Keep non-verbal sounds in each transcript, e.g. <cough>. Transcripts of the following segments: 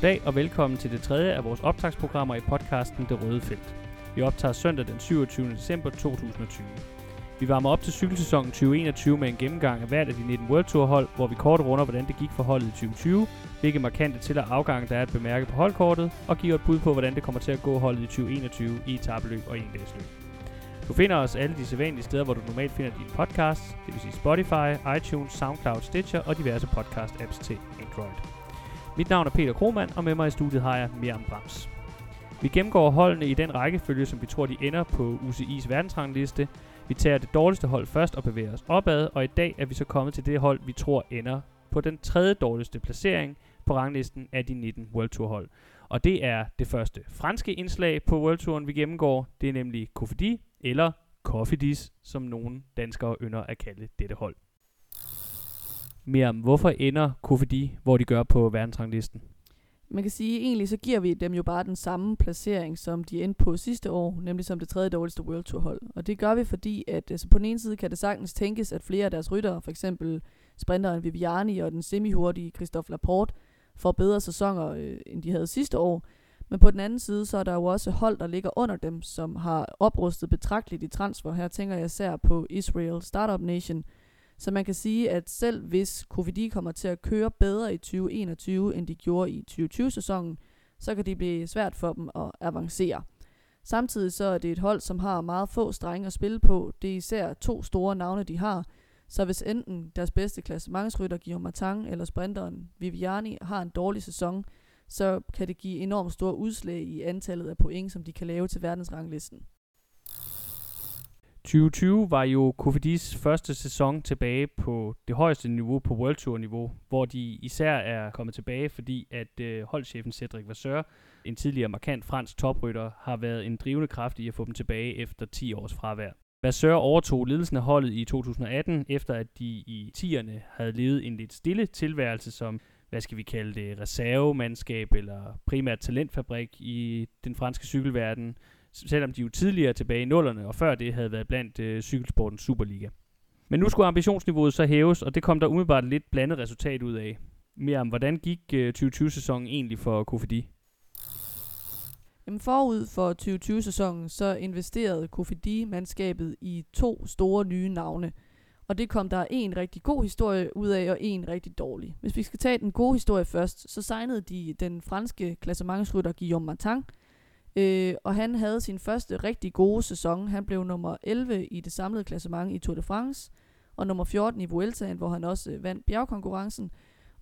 Goddag og velkommen til det tredje af vores optagsprogrammer i podcasten Det Røde Felt. Vi optager søndag den 27. december 2020. Vi varmer op til cykelsæsonen 2021 med en gennemgang af hvert af de 19 World Tour hold, hvor vi kort runder, hvordan det gik for holdet i 2020, hvilke markante til- og afgange der er at bemærke på holdkortet, og giver et bud på, hvordan det kommer til at gå holdet i 2021 i etabeløb og endagsløb. Du finder os alle de sædvanlige steder, hvor du normalt finder dine podcasts, det vil sige Spotify, iTunes, SoundCloud, Stitcher og diverse podcast-apps til Android. Mit navn er Peter Kromand, og med mig i studiet har jeg Miriam Brams. Vi gennemgår holdene i den rækkefølge, som vi tror, de ender på UCI's verdensrangliste. Vi tager det dårligste hold først og bevæger os opad, og i dag er vi så kommet til det hold, vi tror ender på den tredje dårligste placering på ranglisten af de 19 World Tour hold. Og det er det første franske indslag på World Touren, vi gennemgår. Det er nemlig Kofidi, eller Kofidis, som nogle danskere ynder at kalde dette hold. Miriam, hvorfor ender Kofidi, hvor de gør på verdensranglisten? Man kan sige, at egentlig så giver vi dem jo bare den samme placering, som de endte på sidste år, nemlig som det tredje dårligste World Tour hold. Og det gør vi, fordi at altså på den ene side kan det sagtens tænkes, at flere af deres ryttere, for eksempel sprinteren Viviani og den semihurtige Christophe Laporte, får bedre sæsoner, øh, end de havde sidste år. Men på den anden side, så er der jo også hold, der ligger under dem, som har oprustet betragteligt i transfer. Her tænker jeg især på Israel Startup Nation, så man kan sige, at selv hvis Covid kommer til at køre bedre i 2021, end de gjorde i 2020-sæsonen, så kan det blive svært for dem at avancere. Samtidig så er det et hold, som har meget få strenge at spille på. Det er især to store navne, de har. Så hvis enten deres bedste klassementsrytter, Guillaume Martin, eller sprinteren Viviani, har en dårlig sæson, så kan det give enormt store udslag i antallet af point, som de kan lave til verdensranglisten. 2020 var jo Kofidis første sæson tilbage på det højeste niveau på World Tour niveau, hvor de især er kommet tilbage, fordi at øh, holdchefen Cedric Vasseur, en tidligere markant fransk toprytter, har været en drivende kraft i at få dem tilbage efter 10 års fravær. Vasseur overtog ledelsen af holdet i 2018, efter at de i 10'erne havde levet en lidt stille tilværelse som, hvad skal vi kalde det, reservemandskab eller primært talentfabrik i den franske cykelverden, selvom de jo tidligere tilbage i nullerne og før det havde været blandt øh, cykelsportens Superliga. Men nu skulle ambitionsniveauet så hæves, og det kom der umiddelbart lidt blandet resultat ud af. Mere hvordan gik øh, 2020-sæsonen egentlig for Kofidi? Jamen forud for 2020-sæsonen, så investerede Kofidi-mandskabet i to store nye navne. Og det kom der en rigtig god historie ud af, og en rigtig dårlig. Hvis vi skal tage den gode historie først, så signede de den franske klassementsrytter Guillaume Martin, Øh, og han havde sin første rigtig gode sæson. Han blev nummer 11 i det samlede klassement i Tour de France, og nummer 14 i Vueltaen, hvor han også øh, vandt bjergkonkurrencen.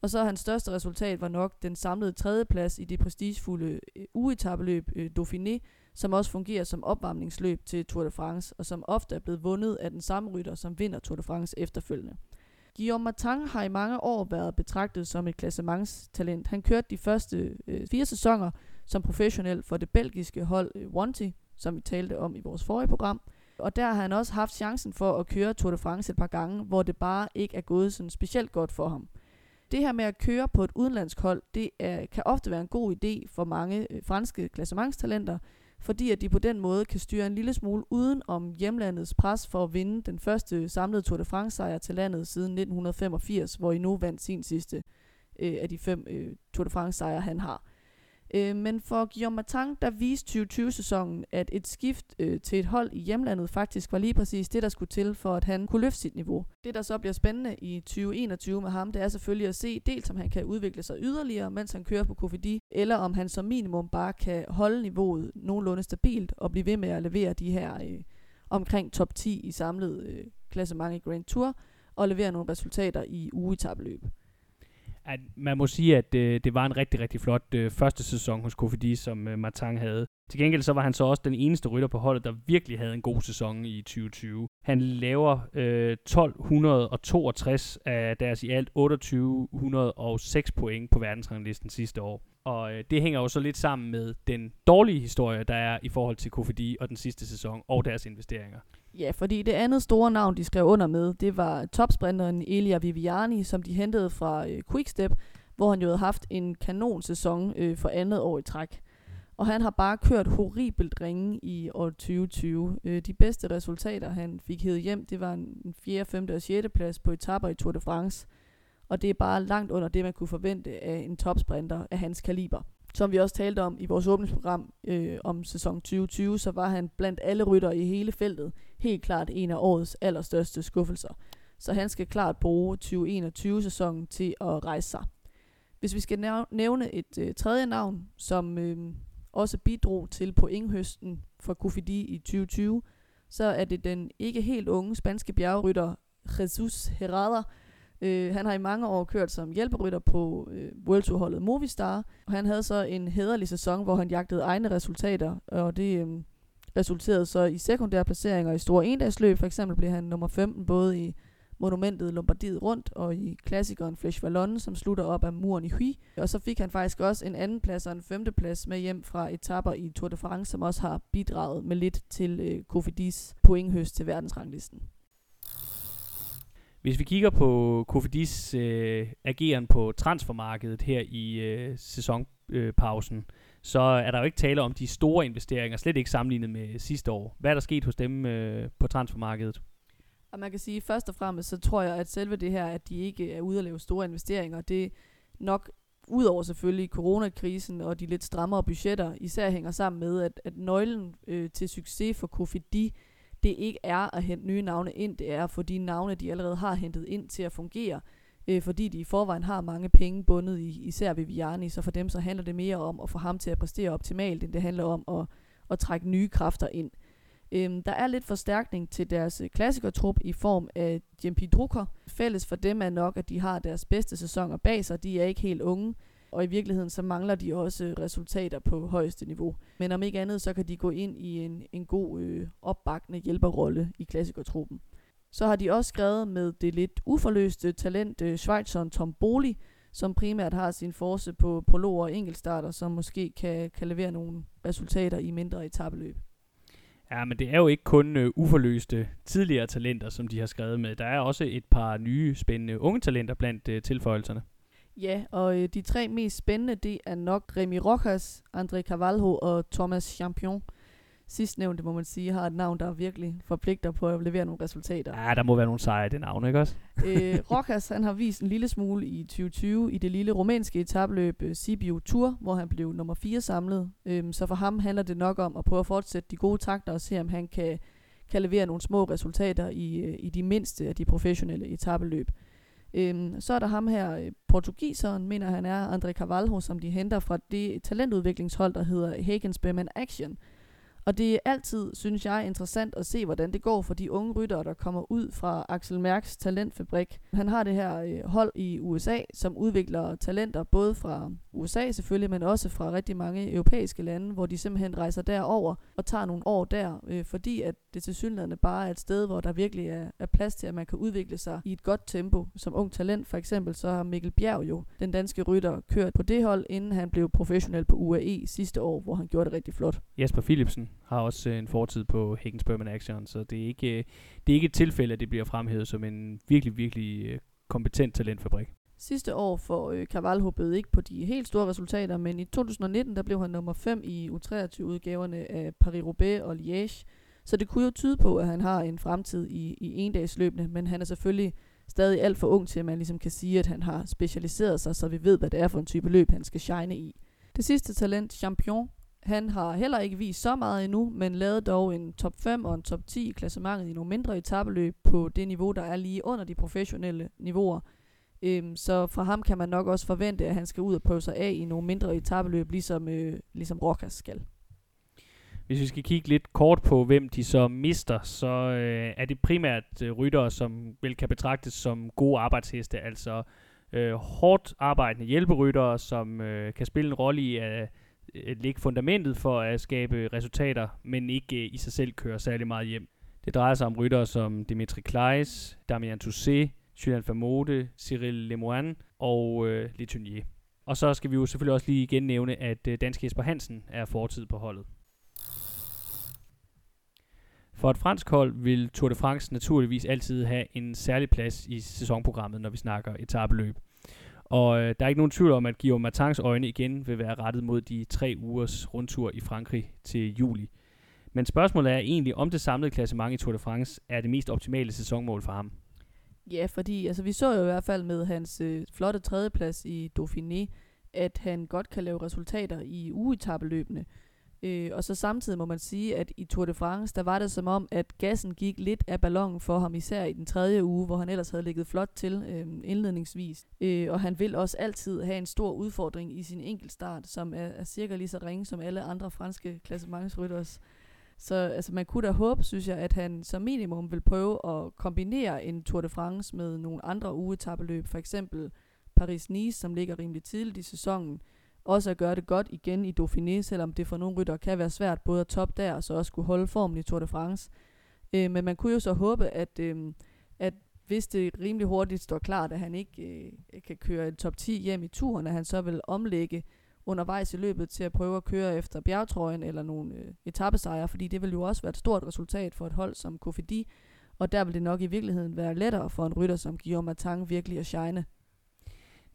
Og så hans største resultat var nok den samlede tredjeplads i det prestigefulde øh, uetabeløb øh, Dauphiné, som også fungerer som opvarmningsløb til Tour de France, og som ofte er blevet vundet af den samme rytter, som vinder Tour de France efterfølgende. Guillaume Martin har i mange år været betragtet som et klassementstalent. Han kørte de første øh, fire sæsoner som professionel for det belgiske hold øh, Wanty, som vi talte om i vores forrige program. Og der har han også haft chancen for at køre Tour de France et par gange, hvor det bare ikke er gået sådan specielt godt for ham. Det her med at køre på et udenlandsk hold, det er, kan ofte være en god idé for mange øh, franske klassementstalenter, fordi at de på den måde kan styre en lille smule uden om hjemlandets pres for at vinde den første samlede Tour de France sejr til landet siden 1985, hvor I nu vandt sin sidste øh, af de fem øh, Tour de France sejre, han har. Øh, men for Guillaume Martin, der viste 2020-sæsonen, at et skift øh, til et hold i hjemlandet faktisk var lige præcis det, der skulle til, for at han kunne løfte sit niveau. Det, der så bliver spændende i 2021 med ham, det er selvfølgelig at se dels, om han kan udvikle sig yderligere, mens han kører på Kofidi, eller om han som minimum bare kan holde niveauet nogenlunde stabilt og blive ved med at levere de her øh, omkring top 10 i samlet øh, klassement i Grand Tour, og levere nogle resultater i ugetabeløb at man må sige, at øh, det var en rigtig, rigtig flot øh, første sæson hos Kofidi, som øh, Martin havde. Til gengæld så var han så også den eneste rytter på holdet, der virkelig havde en god sæson i 2020. Han laver øh, 1262 af deres i alt 2806 point på verdensranglisten sidste år. Og øh, det hænger jo så lidt sammen med den dårlige historie, der er i forhold til Kofidi og den sidste sæson og deres investeringer. Ja, fordi det andet store navn, de skrev under med, det var topsprinteren Elia Viviani, som de hentede fra øh, Quickstep, hvor han jo havde haft en kanonsæson øh, for andet år i træk. Og han har bare kørt horribelt ringe i år 2020. Øh, de bedste resultater, han fik hævet hjem, det var en 4., 5. og 6. plads på etapper i Tour de France. og det er bare langt under det, man kunne forvente af en topsprinter af hans kaliber. Som vi også talte om i vores åbningsprogram øh, om sæson 2020, så var han blandt alle rytter i hele feltet helt klart en af årets allerstørste skuffelser. Så han skal klart bruge 2021-sæsonen til at rejse sig. Hvis vi skal nævne et øh, tredje navn, som øh, også bidrog til pointhøsten for Kofidi i 2020, så er det den ikke helt unge spanske bjergrytter Jesus Herrada. Øh, han har i mange år kørt som hjælperytter på øh, World Tour-holdet Movistar, og han havde så en hederlig sæson, hvor han jagtede egne resultater, og det øh, resulterede så i sekundære placeringer i store endagsløb. For eksempel blev han nummer 15 både i monumentet Lombardiet rundt, og i klassikeren Flesh Vallon, som slutter op af muren i Huy. Og så fik han faktisk også en anden plads og en femte plads med hjem fra etapper i Tour de France, som også har bidraget med lidt til øh, Cofidis pointhøst til verdensranglisten. Hvis vi kigger på Cofidis øh, ageren på transfermarkedet her i øh, sæsonpausen, øh, så er der jo ikke tale om de store investeringer, slet ikke sammenlignet med sidste år. Hvad er der sket hos dem øh, på transfermarkedet? Og man kan sige, først og fremmest, så tror jeg, at selve det her, at de ikke er ude at lave store investeringer, det nok udover selvfølgelig coronakrisen og de lidt strammere budgetter, især hænger sammen med, at, at nøglen øh, til succes for Kofidi, det ikke er at hente nye navne ind, det er at få de navne, de allerede har hentet ind til at fungere, øh, fordi de i forvejen har mange penge bundet i, især Viviani, så for dem så handler det mere om at få ham til at præstere optimalt, end det handler om at, at trække nye kræfter ind. Øhm, der er lidt forstærkning til deres øh, klassikertrup i form af JMP Drucker. Fælles for dem er nok, at de har deres bedste sæsoner bag sig. De er ikke helt unge, og i virkeligheden så mangler de også øh, resultater på højeste niveau. Men om ikke andet, så kan de gå ind i en, en god øh, opbakkende hjælperrolle i klassikertruppen. Så har de også skrevet med det lidt uforløste talent øh, Schweizeren Tom Boli, som primært har sin force på prologer og enkeltstarter, som måske kan, kan levere nogle resultater i mindre etabeløb. Ja, men det er jo ikke kun øh, uforløste tidligere talenter, som de har skrevet med. Der er også et par nye, spændende unge talenter blandt øh, tilføjelserne. Ja, og øh, de tre mest spændende, det er nok Remy Rojas, André Carvalho og Thomas Champion sidstnævnte, må man sige, har et navn, der virkelig forpligter på at levere nogle resultater. Ja, der må være nogle sejre i det navn, ikke også? øh, <laughs> Rokas, han har vist en lille smule i 2020 i det lille rumænske etabløb uh, Sibiu Tour, hvor han blev nummer 4 samlet. Øhm, så for ham handler det nok om at prøve at fortsætte de gode takter og se, om han kan, kan levere nogle små resultater i, uh, i de mindste af de professionelle etabeløb. Øhm, så er der ham her, øh, portugiseren, mener han er, André Cavalho, som de henter fra det talentudviklingshold, der hedder Hagens Beman Action. Og det er altid, synes jeg, interessant at se, hvordan det går for de unge ryttere, der kommer ud fra Axel Mærks talentfabrik. Han har det her øh, hold i USA, som udvikler talenter både fra USA selvfølgelig, men også fra rigtig mange europæiske lande, hvor de simpelthen rejser derover og tager nogle år der, øh, fordi at det til synligheden bare er et sted, hvor der virkelig er, er plads til, at man kan udvikle sig i et godt tempo. Som ung talent for eksempel, så har Mikkel Bjerg jo, den danske rytter, kørt på det hold, inden han blev professionel på UAE sidste år, hvor han gjorde det rigtig flot. Jesper Philipsen har også øh, en fortid på Higgins Berman Action, så det er, ikke, øh, det er ikke et tilfælde, at det bliver fremhævet som en virkelig, virkelig øh, kompetent talentfabrik. Sidste år for Carvalho bød ikke på de helt store resultater, men i 2019 der blev han nummer 5 i U23-udgaverne af Paris-Roubaix og Liège. Så det kunne jo tyde på, at han har en fremtid i, i endagsløbende, men han er selvfølgelig stadig alt for ung til, at man ligesom kan sige, at han har specialiseret sig, så vi ved, hvad det er for en type løb, han skal shine i. Det sidste talent, Champion, han har heller ikke vist så meget endnu, men lavede dog en top 5 og en top 10 i klassementet i nogle mindre etabeløb på det niveau, der er lige under de professionelle niveauer. Øhm, så fra ham kan man nok også forvente, at han skal ud og prøve sig af i nogle mindre etabeløb, ligesom, øh, ligesom Rokas skal. Hvis vi skal kigge lidt kort på, hvem de så mister, så øh, er det primært øh, ryttere, som vel kan betragtes som gode arbejdsheste, altså øh, hårdt arbejdende hjælperyttere, som øh, kan spille en rolle i at øh, Øh, lægge fundamentet for at skabe resultater, men ikke øh, i sig selv køre særlig meget hjem. Det drejer sig om ryttere som Dimitri Kleis, Damian Toussaint, Julian Famote, Cyril Lemoine og øh, Letunier. Og så skal vi jo selvfølgelig også lige igen nævne, at øh, dansk Jesper Hansen er fortid på holdet. For et fransk hold vil Tour de France naturligvis altid have en særlig plads i sæsonprogrammet, når vi snakker etabeløb. Og øh, der er ikke nogen tvivl om, at Guillaume Martins øjne igen vil være rettet mod de tre ugers rundtur i Frankrig til juli. Men spørgsmålet er egentlig, om det samlede klassement i Tour de France er det mest optimale sæsonmål for ham. Ja, fordi altså, vi så jo i hvert fald med hans øh, flotte tredjeplads i Dauphiné, at han godt kan lave resultater i ugetabeløbene. Øh, og så samtidig må man sige, at i Tour de France, der var det som om, at gassen gik lidt af ballonen for ham, især i den tredje uge, hvor han ellers havde ligget flot til øh, indledningsvis. Øh, og han vil også altid have en stor udfordring i sin enkeltstart, som er, er cirka lige så ringe som alle andre franske klassementsrytters. Så altså, man kunne da håbe, synes jeg, at han som minimum vil prøve at kombinere en Tour de France med nogle andre ugetabeløb, for eksempel Paris-Nice, som ligger rimelig tidligt i sæsonen, også at gøre det godt igen i Dauphiné, selvom det for nogle rytter kan være svært både at top der, og så også kunne holde formen i Tour de France. Øh, men man kunne jo så håbe, at, øh, at hvis det rimelig hurtigt står klart, at han ikke øh, kan køre en top 10 hjem i turen, at han så vil omlægge undervejs i løbet til at prøve at køre efter bjergtrøjen eller nogle øh, etappesejre, fordi det vil jo også være et stort resultat for et hold som Kofidi, og der vil det nok i virkeligheden være lettere for en rytter som Guillaume Martin virkelig at shine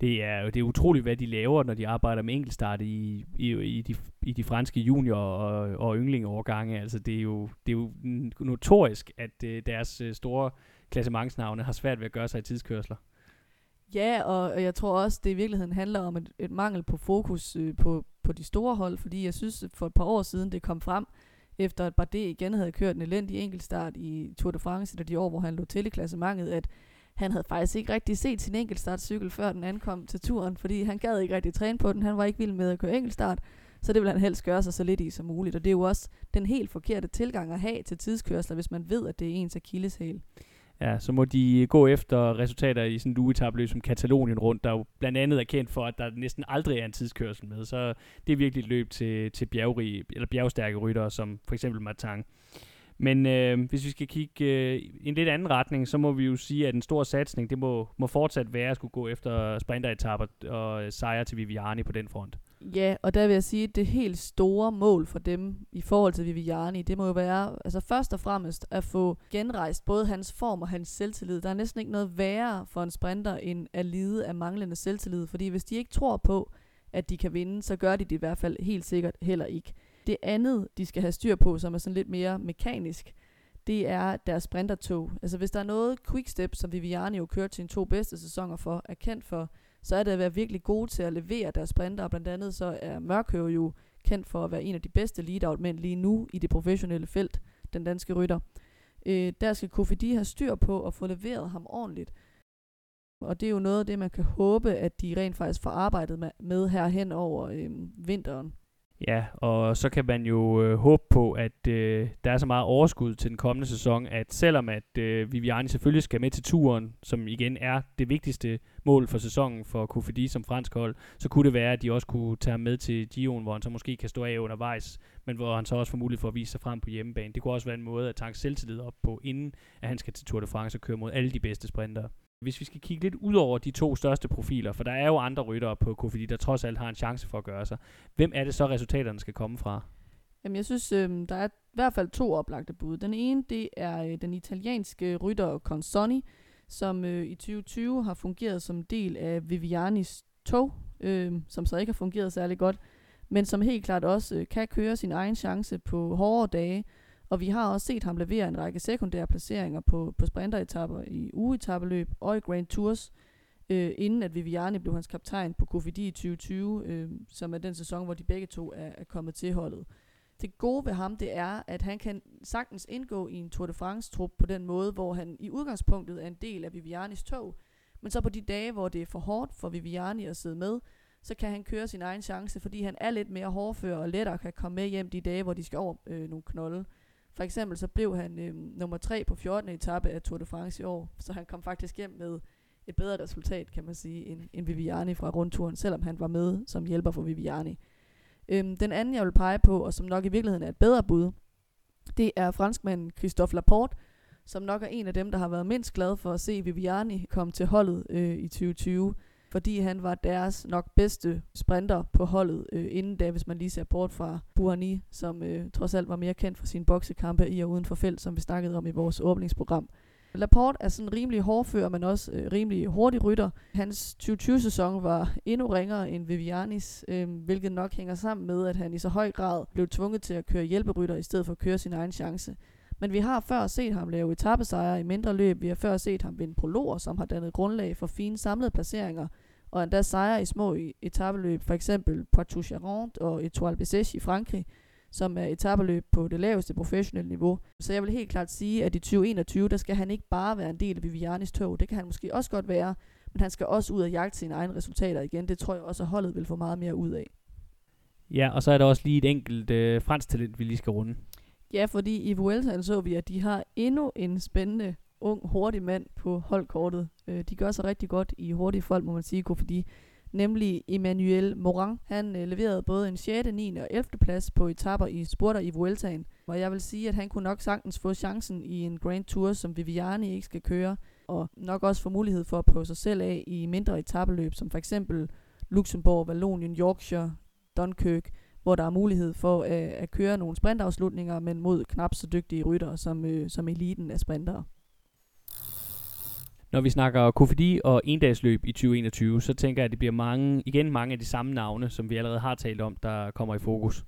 det er, det er utroligt, hvad de laver, når de arbejder med enkeltstart i, i, i, de, i de franske junior- og, og ynglingeårgange. Altså, det er jo, det er jo notorisk, at øh, deres øh, store klassementsnavne har svært ved at gøre sig i tidskørsler. Ja, og jeg tror også, det i virkeligheden handler om et, et mangel på fokus øh, på, på de store hold, fordi jeg synes, for et par år siden det kom frem, efter at Bardet igen havde kørt en elendig enkeltstart i Tour de France, i de år, hvor han lå til i klassementet, at han havde faktisk ikke rigtig set sin enkeltstartcykel, før den ankom til turen, fordi han gad ikke rigtig træne på den. Han var ikke vild med at køre enkeltstart, så det vil han helst gøre sig så lidt i som muligt. Og det er jo også den helt forkerte tilgang at have til tidskørsler, hvis man ved, at det er ens akilleshæl. Ja, så må de øh, gå efter resultater i sådan en ugetabløb som Katalonien rundt, der jo blandt andet er kendt for, at der næsten aldrig er en tidskørsel med. Så det er virkelig et løb til, til bjergrige, eller bjergstærke ryttere, som for eksempel Matang. Men øh, hvis vi skal kigge øh, i en lidt anden retning, så må vi jo sige, at en stor satsning, det må, må fortsat være at skulle gå efter sprinteretapper og øh, sejre til Viviani på den front. Ja, og der vil jeg sige, at det helt store mål for dem i forhold til Viviani, det må jo være, altså først og fremmest at få genrejst både hans form og hans selvtillid. Der er næsten ikke noget værre for en sprinter end at lide af manglende selvtillid, fordi hvis de ikke tror på, at de kan vinde, så gør de det i hvert fald helt sikkert heller ikke. Det andet, de skal have styr på, som er sådan lidt mere mekanisk, det er deres sprintertog. Altså hvis der er noget quickstep, som Viviani jo kørte til en to bedste sæsoner for, er kendt for, så er det at være virkelig gode til at levere deres sprinter. Blandt andet så er Mørkøv jo kendt for at være en af de bedste lead mænd lige nu i det professionelle felt, den danske rytter. Øh, der skal Kofidi have styr på at få leveret ham ordentligt. Og det er jo noget af det, man kan håbe, at de rent faktisk får arbejdet med, med her hen over øh, vinteren. Ja, og så kan man jo øh, håbe på, at øh, der er så meget overskud til den kommende sæson, at selvom at øh, Viviani selvfølgelig skal med til turen, som igen er det vigtigste mål for sæsonen for Kofidi som fransk hold, så kunne det være, at de også kunne tage ham med til Gion, hvor han så måske kan stå af undervejs, men hvor han så også får mulighed for at vise sig frem på hjemmebane. Det kunne også være en måde at tanke selvtillid op på, inden at han skal til Tour de France og køre mod alle de bedste sprinter. Hvis vi skal kigge lidt ud over de to største profiler, for der er jo andre ryttere på Kofidi, der trods alt har en chance for at gøre sig. Hvem er det så, resultaterne skal komme fra? Jamen, jeg synes, øh, der er i hvert fald to oplagte bud. Den ene, det er øh, den italienske rytter Consoni, som øh, i 2020 har fungeret som del af Vivianis tog, øh, som så ikke har fungeret særlig godt, men som helt klart også øh, kan køre sin egen chance på hårde dage, og vi har også set ham levere en række sekundære placeringer på, på sprinteretapper i ugetabeløb og i Grand Tours, øh, inden at Viviani blev hans kaptajn på Kofidi i 2020, øh, som er den sæson, hvor de begge to er, er kommet til holdet. Det gode ved ham, det er, at han kan sagtens indgå i en Tour de France-trup på den måde, hvor han i udgangspunktet er en del af Vivianis tog, men så på de dage, hvor det er for hårdt for Viviani at sidde med, så kan han køre sin egen chance, fordi han er lidt mere hårdfør og lettere kan komme med hjem de dage, hvor de skal over øh, nogle knolde. For eksempel så blev han øh, nummer 3 på 14. etape af Tour de France i år, så han kom faktisk hjem med et bedre resultat, kan man sige, end, end Viviani fra rundturen, selvom han var med som hjælper for Viviani. Øhm, den anden, jeg vil pege på, og som nok i virkeligheden er et bedre bud, det er franskmanden Christophe Laporte, som nok er en af dem, der har været mindst glad for at se Viviani komme til holdet øh, i 2020 fordi han var deres nok bedste sprinter på holdet øh, inden da, hvis man lige ser bort fra Buani, som øh, trods alt var mere kendt for sine boksekampe i og uden for felt, som vi snakkede om i vores åbningsprogram. Laporte er sådan rimelig hårdfører, men også øh, rimelig hurtig rytter. Hans 2020-sæson var endnu ringere end Vivianis, øh, hvilket nok hænger sammen med, at han i så høj grad blev tvunget til at køre hjælperytter i stedet for at køre sin egen chance. Men vi har før set ham lave etappesejre i mindre løb. Vi har før set ham vinde prologer, som har dannet grundlag for fine samlede placeringer, og endda sejre i små etabeløb, for eksempel Poitou-Charentes og Etoile Bessèche i Frankrig, som er etabeløb på det laveste professionelle niveau. Så jeg vil helt klart sige, at i 2021, der skal han ikke bare være en del af Vivianis tog. Det kan han måske også godt være, men han skal også ud og jagte sine egne resultater igen. Det tror jeg også, at holdet vil få meget mere ud af. Ja, og så er der også lige et enkelt øh, fransk talent, vi lige skal runde. Ja, fordi i Vuelta så vi, at de har endnu en spændende, ung, hurtig mand på holdkortet. Øh, de gør sig rigtig godt i hurtige folk, må man sige, fordi nemlig Emmanuel Morin. Han øh, leverede både en 6., 9. og 11. plads på etapper i spurter i Vueltaen. Og jeg vil sige, at han kunne nok sagtens få chancen i en Grand Tour, som Viviani ikke skal køre, og nok også få mulighed for at prøve sig selv af i mindre etabeløb, som for eksempel Luxembourg, Wallonien, Yorkshire, Dunkirk, hvor der er mulighed for at, at køre nogle sprintafslutninger, men mod knap så dygtige rytter som, øh, som eliten af sprintere. Når vi snakker Kofidi og endagsløb i 2021, så tænker jeg, at det bliver mange, igen mange af de samme navne, som vi allerede har talt om, der kommer i fokus.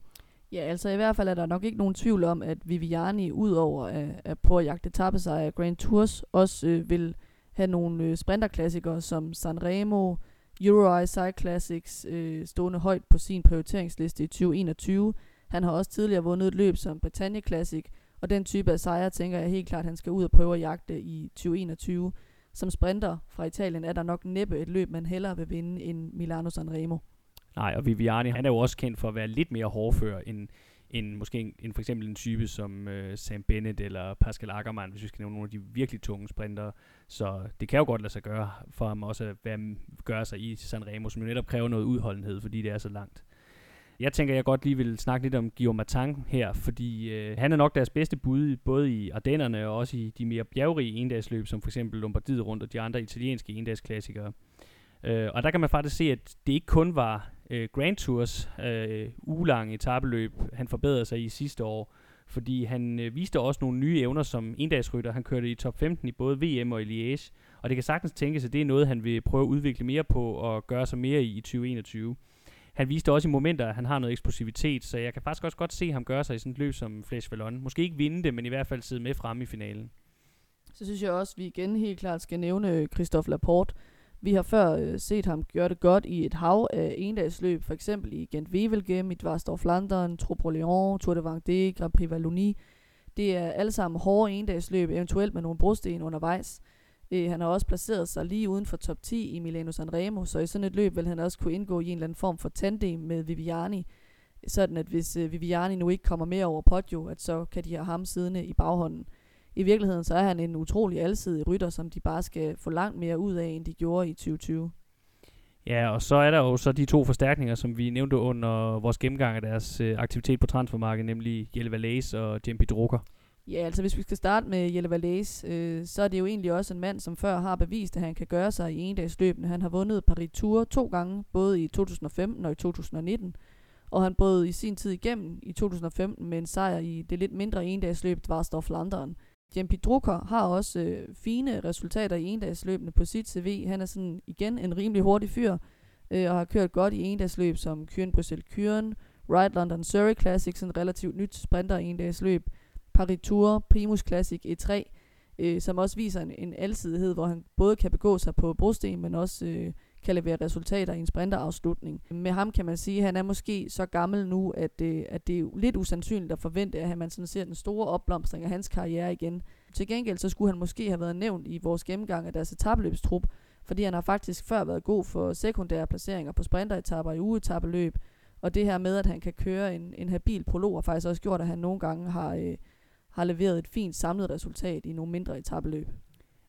Ja, altså i hvert fald er der nok ikke nogen tvivl om, at Viviani, udover at, at på at jagte etappesejre af Grand Tours, også øh, vil have nogle øh, sprinterklassikere som Sanremo, Euro Cycle Classics øh, stående højt på sin prioriteringsliste i 2021. Han har også tidligere vundet et løb som Britannia Classic, og den type af sejre tænker jeg helt klart, at han skal ud og prøve at jagte i 2021. Som sprinter fra Italien er der nok næppe et løb, man hellere vil vinde end Milano Sanremo. Nej, og Viviani, han er jo også kendt for at være lidt mere hårdfør end, en, måske en, en, for eksempel en type som øh, Sam Bennett eller Pascal Ackermann, hvis vi skal nævne nogle af de virkelig tunge sprinter. Så det kan jo godt lade sig gøre for ham også at være, gøre sig i Sanremo, som jo netop kræver noget udholdenhed, fordi det er så langt. Jeg tænker, jeg godt lige vil snakke lidt om Guillaume Matang her, fordi øh, han er nok deres bedste bud, både i Ardennerne og også i de mere bjergrige endagsløb, som for eksempel Lombardiet rundt og de andre italienske endagsklassikere. Øh, og der kan man faktisk se, at det ikke kun var øh, Grand Tours øh, ugelange etabeløb, han forbedrede sig i sidste år, fordi han øh, viste også nogle nye evner som endagsrytter. Han kørte i top 15 i både VM og i Liège, og det kan sagtens tænkes, at det er noget, han vil prøve at udvikle mere på og gøre sig mere i i 2021. Han viste også i momenter, at han har noget eksplosivitet, så jeg kan faktisk også godt se ham gøre sig i sådan et løb som Flash Vallon. Måske ikke vinde det, men i hvert fald sidde med fremme i finalen. Så synes jeg også, at vi igen helt klart skal nævne Christophe Laporte. Vi har før øh, set ham gøre det godt i et hav af endagsløb, for eksempel i Gent Wevelgem, i Dvarsdorf Flandern, Trop Lyon, Tour de Vendée, Grand Prix Wallonie. Det er alle sammen hårde endagsløb, eventuelt med nogle brosten undervejs. Øh, han har også placeret sig lige uden for top 10 i Milano Sanremo, så i sådan et løb vil han også kunne indgå i en eller anden form for tandem med Viviani. Sådan at hvis øh, Viviani nu ikke kommer mere over podio, at så kan de have ham siddende i baghånden. I virkeligheden så er han en utrolig alsidig rytter, som de bare skal få langt mere ud af, end de gjorde i 2020. Ja, og så er der jo så de to forstærkninger, som vi nævnte under vores gennemgang af deres øh, aktivitet på transfermarkedet, nemlig Jelle Valais og Jempi Drucker. Ja, altså hvis vi skal starte med Jelle Valais, øh, så er det jo egentlig også en mand, som før har bevist, at han kan gøre sig i endagsløbene. Han har vundet Paris Tour to gange, både i 2015 og i 2019. Og han brød i sin tid igennem i 2015 med en sejr i det lidt mindre endagsløb Dvarsdorf Flandern. Jempi Drucker har også øh, fine resultater i endagsløbene på sit CV. Han er sådan igen en rimelig hurtig fyr, øh, og har kørt godt i endagsløb som Kyren Bruxelles Kyren, Ride London Surrey Classic, sådan relativt nyt sprinter i endagsløb, Paris Tour, Primus Classic E3, øh, som også viser en, en alsidighed, hvor han både kan begå sig på brosten, men også øh, kan levere resultater i en sprinterafslutning. Med ham kan man sige, at han er måske så gammel nu, at, det, at det er lidt usandsynligt at forvente, at man sådan ser den store opblomstring af hans karriere igen. Til gengæld så skulle han måske have været nævnt i vores gennemgang af deres etabløbstrup, fordi han har faktisk før været god for sekundære placeringer på sprinteretapper i ugetabeløb, og det her med, at han kan køre en, en habil prolog, har faktisk også gjort, at han nogle gange har, øh, har leveret et fint samlet resultat i nogle mindre etabeløb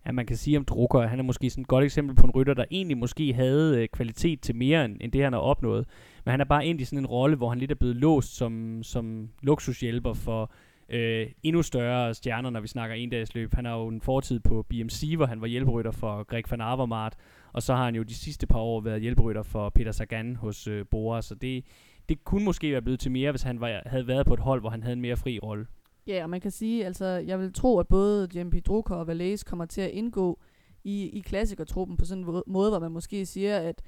at man kan sige om Drucker, han er måske sådan et godt eksempel på en rytter, der egentlig måske havde øh, kvalitet til mere end, end det, han har opnået. Men han er bare ind i sådan en rolle, hvor han lidt er blevet låst som, som luksushjælper for øh, endnu større stjerner, når vi snakker endagsløb. Han har jo en fortid på BMC, hvor han var hjælperytter for Greg van Avermaet, og så har han jo de sidste par år været hjælperytter for Peter Sagan hos øh, Bora, så det, det kunne måske være blevet til mere, hvis han var, havde været på et hold, hvor han havde en mere fri rolle. Ja, og man kan sige, altså jeg vil tro, at både JMP Drucker og Valais kommer til at indgå i, i klassikertruppen på sådan en måde, hvor man måske siger, at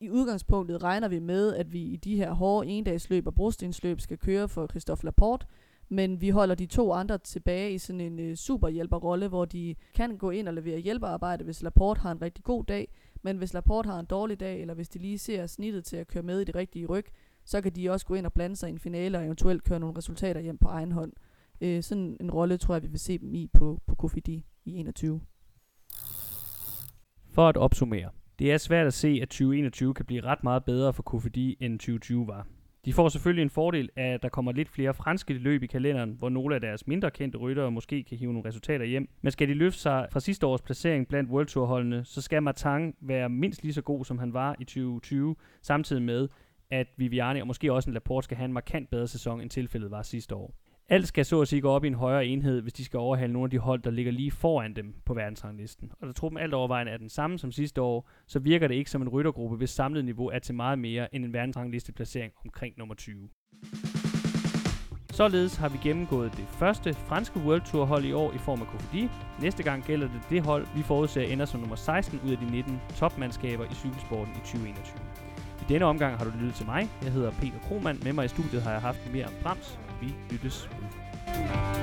i udgangspunktet regner vi med, at vi i de her hårde endagsløb og brostensløb skal køre for Christophe Laporte, Men vi holder de to andre tilbage i sådan en øh, superhjælperrolle, hvor de kan gå ind og levere hjælpearbejde, hvis Laporte har en rigtig god dag. Men hvis Laporte har en dårlig dag, eller hvis de lige ser snittet til at køre med i det rigtige ryg, så kan de også gå ind og blande sig i en finale og eventuelt køre nogle resultater hjem på egen hånd. Øh, sådan en rolle tror jeg, vi vil se dem i på, på Kofidi i 21. For at opsummere. Det er svært at se, at 2021 kan blive ret meget bedre for Kofidi, end 2020 var. De får selvfølgelig en fordel af, at der kommer lidt flere franske løb i kalenderen, hvor nogle af deres mindre kendte ryttere måske kan hive nogle resultater hjem. Men skal de løfte sig fra sidste års placering blandt World Tour holdene, så skal Martin være mindst lige så god, som han var i 2020, samtidig med, at Viviani og måske også en Laporte skal have en markant bedre sæson, end tilfældet var sidste år. Alt skal så at sige gå op i en højere enhed, hvis de skal overhale nogle af de hold, der ligger lige foran dem på verdensranglisten. Og da truppen alt overvejende er den samme som sidste år, så virker det ikke som en ryttergruppe, hvis samlet niveau er til meget mere end en verdensranglisteplacering omkring nummer 20. Således har vi gennemgået det første franske World Tour hold i år i form af Kofidi. Næste gang gælder det det hold, vi forudser ender som nummer 16 ud af de 19 topmandskaber i cykelsporten i 2021. I denne omgang har du lyttet til mig. Jeg hedder Peter Kromand. Med mig i studiet har jeg haft mere om Brams. Vi lyttes Bye.